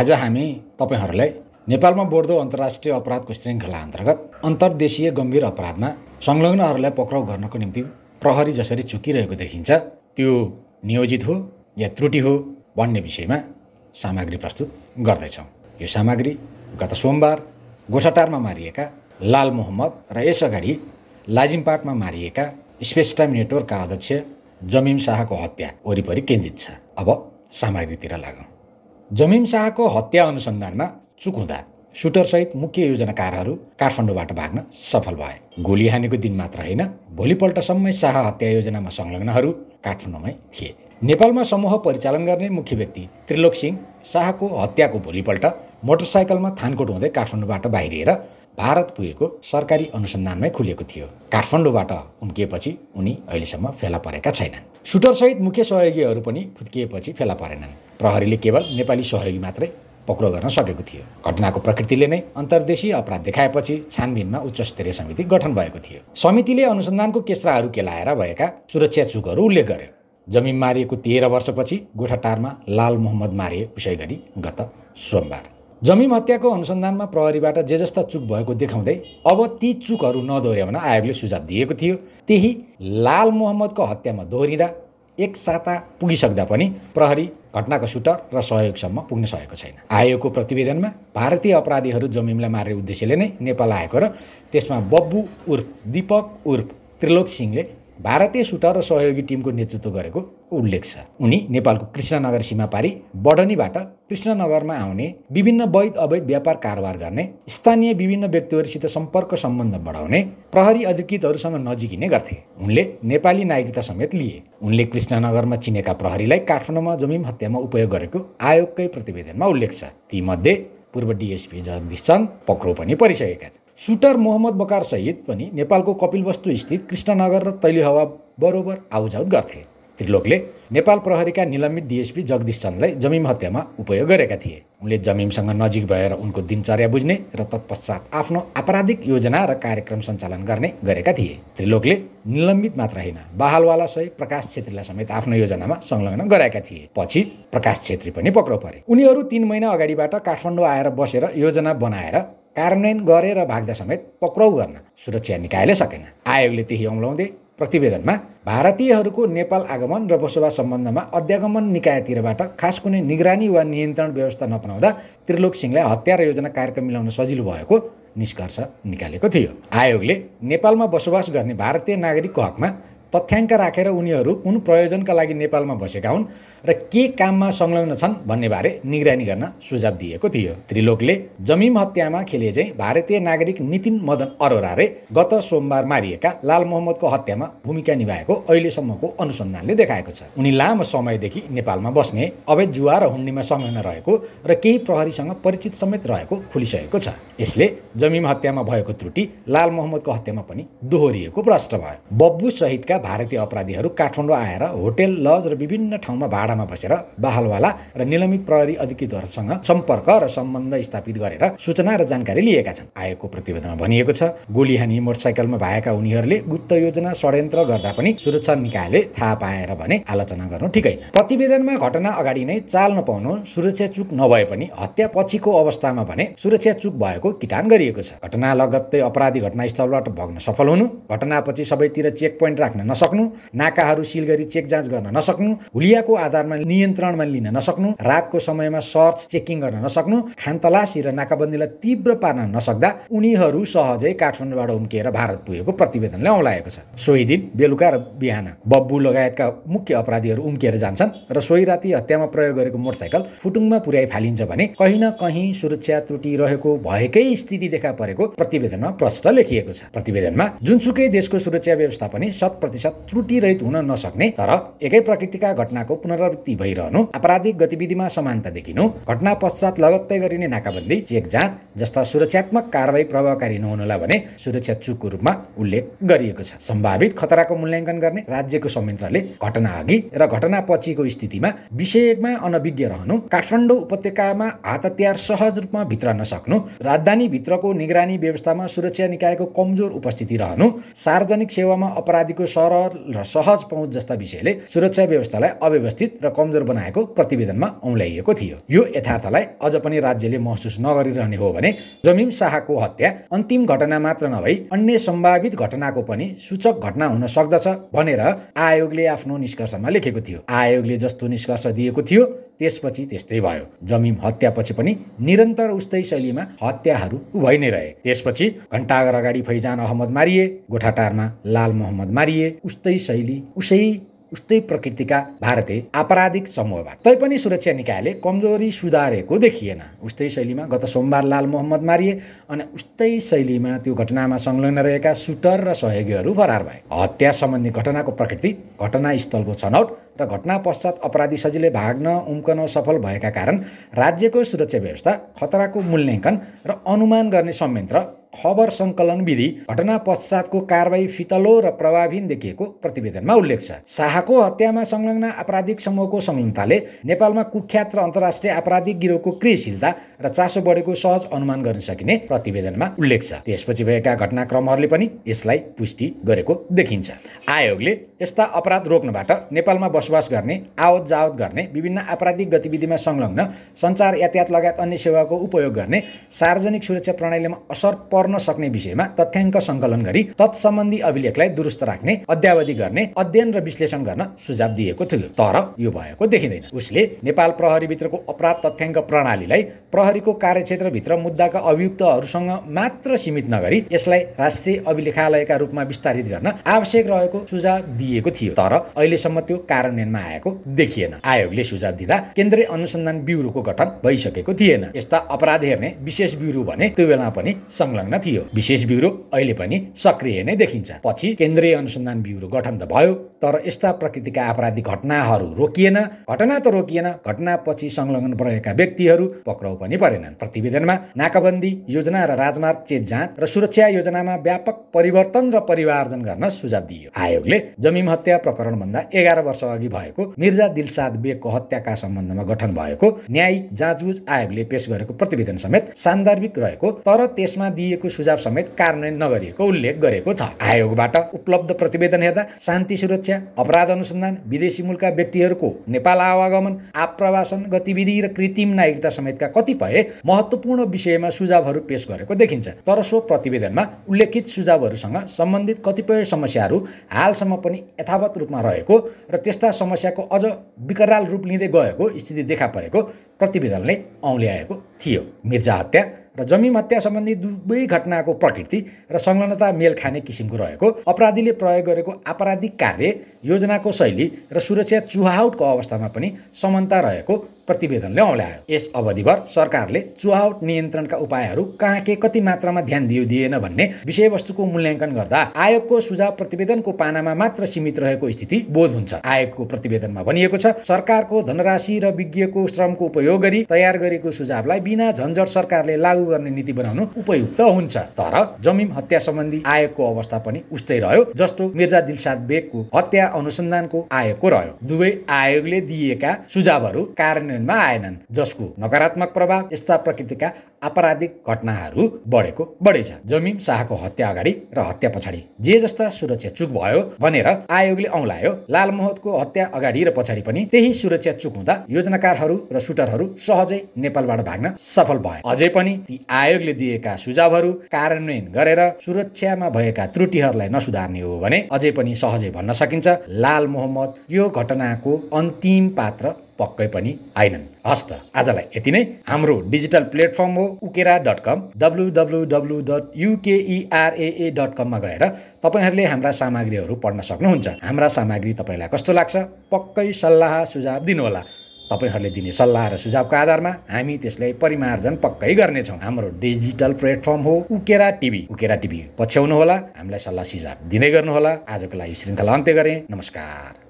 आज हामी तपाईँहरूलाई नेपालमा बढ्दो अन्तर्राष्ट्रिय अपराधको श्रृङ्खला अन्तर्गत अन्तर्देशीय गम्भीर अपराधमा संलग्नहरूलाई पक्राउ गर्नको निम्ति प्रहरी जसरी चुकिरहेको देखिन्छ त्यो नियोजित हो या त्रुटि हो भन्ने विषयमा सामग्री प्रस्तुत गर्दैछौँ। यो सामग्री गत सोमबार गोठाटारमा मारिएका लाल मोहम्मद र यसअगाडि लाजिमपाटमा मारिएका स्पेस टाइम नेटवर्कका अध्यक्ष जमिम शाहको हत्या वरिपरि केन्द्रित छ। अब सामग्रीतिर लागौँ। जमिम शाहको हत्या अनुसन्धानमा चुक हुँदा सुटरसहित मुख्य योजनाकारहरू काठमाडौँबाट भाग्न सफल भए। गोली हानेको दिन मात्र होइन भोलिपल्टसम्मै शाह हत्या योजनामा संलग्नहरू काठमाडौँमै थिए। नेपालमा समूह परिचालन गर्ने मुख्य व्यक्ति त्रिलोक सिंह शाहको हत्याको भोलिपल्ट मोटरसाइकलमा थानकोट हुँदै काठमाडौँबाट बाहिरिएर भारत पुगेको सरकारी अनुसन्धानमै खुलिएको थियो। काठमाडौँबाट उम्किएपछि उनी अहिलेसम्म फेला परेका छैनन्। सुटरसहित मुख्य सहयोगीहरू पनि फुत्किएपछि फेला परेनन्। प्रहरीले केवल नेपाली सहयोगी मात्रै पक्राउ गर्न सकेको थियो। घटनाको प्रकृतिले नै अन्तर्देशीय अपराध देखाएपछि छानबिनमा उच्च स्तरीय समिति गठन भएको थियो। समितिले अनुसन्धानको केस्राहरू केलाएर भएका सुरक्षा चुकहरू उल्लेख गर्यो। जमिन मारिएको तेह्र वर्षपछि गोठाटारमा लाल मोहम्मद मारिए उसै गरी गत सोमबार। जमिन हत्याको अनुसन्धानमा प्रहरीबाट जे जस्ता चुक भएको देखाउँदै अब ती चुकहरू नदोहोऱ्याउन आयोगले सुझाव दिएको थियो। त्यही लाल मोहम्मदको हत्यामा दोहोरिँदा एक साता पुगिसक्दा पनि प्रहरी घटनाको सुटर र सहयोगसम्म पुग्न सकेको छैन। आयोगको प्रतिवेदनमा भारतीय अपराधीहरू जमिमलाई मार्ने उद्देश्यले नै नेपाल आएको र त्यसमा बब्बु उर्फ दीपक उर्फ त्रिलोक सिंहले भारतीय सुटर र सहयोगी टिमको नेतृत्व गरेको उल्लेख छ। उनी नेपालको कृष्णनगर सीमा पारी बडनीबाट कृष्णनगरमा आउने विभिन्न वैध अवैध व्यापार कारोबार गर्ने स्थानीय विभिन्न व्यक्तिहरूसित सम्पर्क सम्बन्ध बढाउने प्रहरी अधिकृतहरूसँग नजिकिने गर्थे। उनले नेपाली नागरिकता समेत लिए। उनले कृष्णनगरमा चिनेका प्रहरीलाई काठमाडौँमा जमिन हत्यामा उपयोग गरेको आयोगकै प्रतिवेदनमा उल्लेख छ। तीमध्ये पूर्व डिएसपी जगदीश चन्द पक्राउ पनि परिसकेका छन्। सुटर मोहम्मद बकार सहित पनि नेपालको कपिलवस्तु स्थित कृष्णनगर र तैली हवा बरोबर आउजाउत गर्थे। त्रिलोकले नेपाल प्रहरीका निलम्बित डिएसपी जगदीश चन्दलाई जमिम हत्यामा उपयोग गरेका थिए। उनले जमिमसँग नजिक भएर उनको दिनचर्या बुझ्ने र तत्पश्चात आफ्नो आपराधिक योजना र कार्यक्रम सञ्चालन गर्ने गरेका थिए। त्रिलोकले निलम्बित मात्र होइन बाहालवाला सहित प्रकाश छेत्रीलाई समेत आफ्नो योजनामा संलग्न गराएका थिए। पछि प्रकाश छेत्री पनि पक्राउ परे। उनीहरू तिन महिना अगाडिबाट काठमाडौँ आएर बसेर योजना बनाएर कार्यान्वयन गरेर भाग्दा समेत पक्राउ गर्न सुरक्षा निकायले सकेन। आयोगले त्यही औँलाउँदै प्रतिवेदनमा भारतीयहरूको नेपाल आगमन र बसोबास सम्बन्धमा अध्यागमन निकायतिरबाट खास कुनै निगरानी वा नियन्त्रण व्यवस्था नपनाउँदा त्रिलोक सिंहलाई हत्या योजना कार्यक्रम मिलाउन सजिलो भएको निष्कर्ष निकालेको थियो। आयोगले नेपालमा बसोबास गर्ने भारतीय नागरिकको हकमा तथ्याङ्क राखेर उनीहरू कुन प्रयोजनका लागि नेपालमा बसेका हुन् र के काममा संलग्न छन् भन्नेबारे निगरानी गर्न सुझाव दिएको थियो। त्रिलोकले जमिम हत्यामा खेले चाहिँ भारतीय नागरिक नितिन मदन अरोराले गत सोमबार मारिएका लाल मोहम्मदको हत्यामा भूमिका निभाएको अहिलेसम्मको अनुसन्धानले देखाएको छ। उनी लामो समयदेखि नेपालमा बस्ने अवैध जुवा र हुन्डीमा संलग्न रहेको र केही प्रहरीसँग परिचित समेत रहेको खुलिसकेको छ। यसले जमिम हत्यामा भएको त्रुटि लाल मोहम्मदको हत्यामा पनि दोहोरिएको प्रष्ट भयो। बब्बु सहितका भारतीय अपराधीहरू काठमाडौँ आएर होटेल लज र विभिन्न ठाउँमा भाडामा बसेर बाहलवाला र निलम्बित प्रहरी अधिकृतहरूसँग सम्पर्क र सम्बन्ध स्थापित गरेर सूचना र जानकारी लिएका छन्। आयोगको प्रतिवेदनमा भनिएको छ गोली हानी मोटरसाइकलमा भएका उनीहरूले गुप्त योजना षड्यन्त्र गर्दा पनि सुरक्षा निकायले थाहा पाएर भने आलोचना गर्नु ठिकै प्रतिवेदनमा घटना अगाडि नै चाल नपाउनु सुरक्षा चुक नभए पनि हत्या पछिको अवस्थामा भने सुरक्षा चुक भएको किटान गरिएको छ। घटना लगत्तै अपराधी घटनास्थलबाट भग्न सफल हुनु घटनापछि सबैतिर चेक पोइन्ट राख्न नसक्नु नाकाहरू सिल गरी चेक जाँच गर्न नसक्नु हुलियाको आधारमा नियन्त्रणमा लिन नसक्नु रातको समयमा सर्च चेकिङ गर्न नसक्नु खानतलासी र नाकाबन्दीलाई तीव्र पार्न नसक्दा उनीहरू सहजै काठमाडौँबाट उम्किएर भारत पुगेको प्रतिवेदनले औलाएको छ। सोही दिन बेलुका र बिहान बब्बु लगायतका मुख्य अपराधीहरू उम्किएर जान्छन् र सोही राति हत्यामा प्रयोग गरेको मोटरसाइकल फुटुङमा पुर्याइ फालिन्छ भने कहीँ न कहीँ सुरक्षा त्रुटि रहेको भएकै स्थिति देखा परेको प्रतिवेदनमा प्रष्ट लेखिएको छ। प्रतिवेदनमा जुनसुकै देशको सुरक्षा व्यवस्था पनि शत त्रुटिरहित हुन नसक्ने तर एकै प्रकृतिका घटनाको पुनरावृत्ति भइरहनु आपराधिक गतिविधिमा समानता देखिनु घटना पश्चात लगत्तै गरिने नाकाबन्दी चेक जाँच जस्ता सुरक्षात्मक कारवाही प्रभावकारी नहुनुलाई भने सुरक्षा चुकको रूपमा उल्लेख गरिएको छ। सम्भावित खतराको मूल्याङ्कन गर्ने राज्यको संयन्त्रले घटना अघि र घटना पछिको स्थितिमा विषयमा अनभिज्ञ रहनु काठमाडौँ उपत्यकामा हात हतियार सहज रूपमा भित्र नसक्नु राजधानी भित्रको निगरानी व्यवस्थामा सुरक्षा निकायको कमजोर उपस्थिति रहनु सार्वजनिक सेवामा अपराधीको सहर सरल र सहज पहुँच जस्ता विषयले सुरक्षा व्यवस्थालाई अव्यवस्थित र कमजोर बनाएको प्रतिवेदनमा औँल्याइएको थियो। यो यथार्थलाई अझ पनि राज्यले महसुस नगरिरहने हो भने जमिम शाहको हत्या अन्तिम घटना मात्र नभई अन्य सम्भावित घटनाको पनि सूचक घटना हुन सक्दछ भनेर आयोगले आफ्नो निष्कर्षमा लेखेको थियो। आयोगले जस्तो निष्कर्ष दिएको थियो त्यसपछि त्यस्तै भयो। जमिम हत्यापछि पनि निरन्तर उस्तै शैलीमा हत्याहरू भइ नै रहे। त्यसपछि घन्टागर अगाडि फैजान अहमद मारिए गोठाटारमा लाल मोहम्मद मारिए उस्तै शैली उसै उस्तै प्रकृतिका भारतीय आपराधिक समूहबाट। तैपनि सुरक्षा निकायले कमजोरी सुधारेको देखिएन। उस्तै शैलीमा गत सोमबार लाल मोहम्मद मारिए अनि उस्तै शैलीमा त्यो घटनामा संलग्न रहेका सुटर र सहयोगीहरू फरार भए। हत्या सम्बन्धी घटनाको प्रकृति घटनास्थलको छनौट र घटना पश्चात अपराधी सजिलै भाग्न उम्कन सफल भएका कारण राज्यको सुरक्षा व्यवस्था खतराको मूल्याङ्कन र अनुमान गर्ने संयन्त्र खबर सङ्कलन विधि घटना पश्चातको कारवाही फितलो र प्रभावहीन देखिएको प्रतिवेदनमा उल्लेख छ। शाहको हत्यामा संलग्न आपराधिक समूहको संलग्नताले नेपालमा कुख्यात र अन्तर्राष्ट्रिय आपराधिक गिरोहको क्रियाशीलता र चासो बढेको सहज अनुमान गर्न सकिने प्रतिवेदनमा उल्लेख छ। त्यसपछि भएका घटनाक्रमहरूले पनि यसलाई पुष्टि गरेको देखिन्छ। आयोगले यस्ता अपराध रोक्नबाट नेपालमा बसोबास गर्ने आवत जावत गर्ने विभिन्न आपराधिक गतिविधिमा संलग्न सञ्चार यातायात लगायत अन्य सेवाको उपयोग गर्ने सार्वजनिक सुरक्षा प्रणालीमा असर पर्न सक्ने विषयमा तथ्याङ्क सङ्कलन गरी तत्सम्बन्धी अभिलेखलाई दुरुस्त राख्ने अध्यावधि गर्ने अध्ययन र विश्लेषण गर्न सुझाव दिएको थियो। तर यो भएको देखिँदैन। उसले नेपाल प्रहरीभित्रको अपराध तथ्याङ्क प्रणालीलाई प्रहरीको कार्यक्षेत्रभित्र मुद्दाका अभियुक्तहरूसँग मात्र सीमित नगरी यसलाई राष्ट्रिय अभिलेखालयका रूपमा विस्तारित गर्न आवश्यक रहेको सुझाव दिएको थियो। तर अहिलेसम्म त्यो कार्यान्वयनमा आएको देखिएन। आयोगले सुझाव दिँदा केन्द्रीय अनुसन्धान ब्युरोको गठन भइसकेको थिएन। यस्ता अपराध हेर्ने विशेष ब्युरो भने त्यो बेला पनि संलग्न संलग्न थियो। विशेष ब्युरो अहिले पनि सक्रिय नै देखिन्छ। पछि केन्द्रीय अनुसन्धान ब्युरो गठन त भयो तर यस्ता प्रकृतिका आपराधिक घटनाहरू रोकिएन। घटना त रोकिएन घटनापछि संलग्न रहेका व्यक्तिहरू पक्राउ पनि परेनन्। प्रतिवेदनमा नाकाबन्दी योजना र राजमार्ग चेत जाँच र सुरक्षा योजनामा व्यापक परिवर्तन र परिवार्जन गर्न सुझाव दिइयो। आयोगले जमिम हत्या प्रकरणभन्दा एघार वर्ष अघि भएको मिर्जा दिलसाद बेगको हत्याका सम्बन्धमा गठन भएको न्यायिक जाँचबुझ आयोगले पेश गरेको प्रतिवेदन समेत सान्दर्भिक रहेको तर त्यसमा दिएको दिएको सुझाव समेत कार्यान्वयन नगरिएको उल्लेख गरेको छ। आयोगबाट उपलब्ध प्रतिवेदन हेर्दा शान्ति सुरक्षा अपराध अनुसन्धान विदेशी मूलका व्यक्तिहरूको नेपाल आवागमन आप्रवासन गतिविधि र कृत्रिम नागरिकता समेतका कतिपय महत्त्वपूर्ण विषयमा सुझावहरू पेश गरेको देखिन्छ। तर सो प्रतिवेदनमा उल्लेखित सुझावहरूसँग सम्बन्धित कतिपय समस्याहरू हालसम्म पनि यथावत रूपमा रहेको र त्यस्ता समस्याको अझ विकराल रूप लिँदै गएको स्थिति देखा परेको प्रतिवेदनले औँल्याएको थियो। मिर्जा हत्या र जमिन हत्या सम्बन्धी दुवै घटनाको प्रकृति र संलग्नता मेल खाने किसिमको रहेको अपराधीले प्रयोग गरेको आपराधिक कार्य योजनाको शैली र सुरक्षा चुहाउटको अवस्थामा पनि समानता रहेको प्रतिवेदनले औँल्यायो यस अवधिभर सरकारले चुहाउट नियन्त्रणका उपायहरू कहाँ के कति मात्रामा ध्यान दियो दिएन भन्ने विषयवस्तुको मूल्याङ्कन गर्दा आयोगको सुझाव प्रतिवेदनको पानामा मात्र सीमित रहेको स्थिति बोध हुन्छ। आयोगको प्रतिवेदनमा भनिएको छ सरकारको धनराशि र विज्ञको श्रमको उपयोग गरी तयार गरेको सुझावलाई बिना झन्झट सरकारले लागू गर्ने नीति बनाउनु उपयुक्त हुन्छ। तर जमिन हत्या सम्बन्धी आयोगको अवस्था पनि उस्तै रह्यो जस्तो मिर्जा दिलसाद बेगको हत्या अनुसन्धानको आयोगको रह्यो। दुवै आयोगले दिएका सुझावहरू कार्यान्वयन कार्यान्वयनमा आएनन्। जसको नकारात्मक प्रभाव यस्ता प्रकृतिका आपराधिक घटनाहरू बढेको बढेछ जमिन शाहको हत्या अगाडि र हत्या पछाडि जे जस्ता सुरक्षा चुक भयो भनेर आयोगले औँलायो लालमोहतको हत्या अगाडि र पछाडि पनि त्यही सुरक्षा चुक हुँदा योजनाकारहरू र सुटरहरू सहजै नेपालबाट भाग्न सफल भए। अझै पनि ती आयोगले दिएका सुझावहरू कार्यान्वयन गरेर सुरक्षामा भएका त्रुटिहरूलाई नसुधार्ने हो भने अझै पनि सहजै भन्न सकिन्छ। लाल मोहम्मद यो घटनाको अन्तिम पात्र पक्कै पनि आएनन्। हस् त आजलाई यति नै। हाम्रो डिजिटल प्लेटफर्म हो Ukera dot com W W W dot UKERAA dot कममा गएर तपाईँहरूले हाम्रा सामग्रीहरू पढ्न सक्नुहुन्छ। हाम्रा सामग्री तपाईँलाई कस्तो लाग्छ? पक्कै सल्लाह सुझाव दिनुहोला। तपाईँहरूले दिने सल्लाह र सुझावको आधारमा हामी त्यसलाई परिमार्जन पक्कै गर्नेछौँ। हाम्रो डिजिटल प्लेटफर्म हो उकेरा टिभी। उकेरा टिभी पछ्याउनुहोला। हामीलाई सल्लाह सुझाव दिँदै गर्नुहोला। आजको लागि श्रृङ्खला अन्त्य गरेँ। नमस्कार।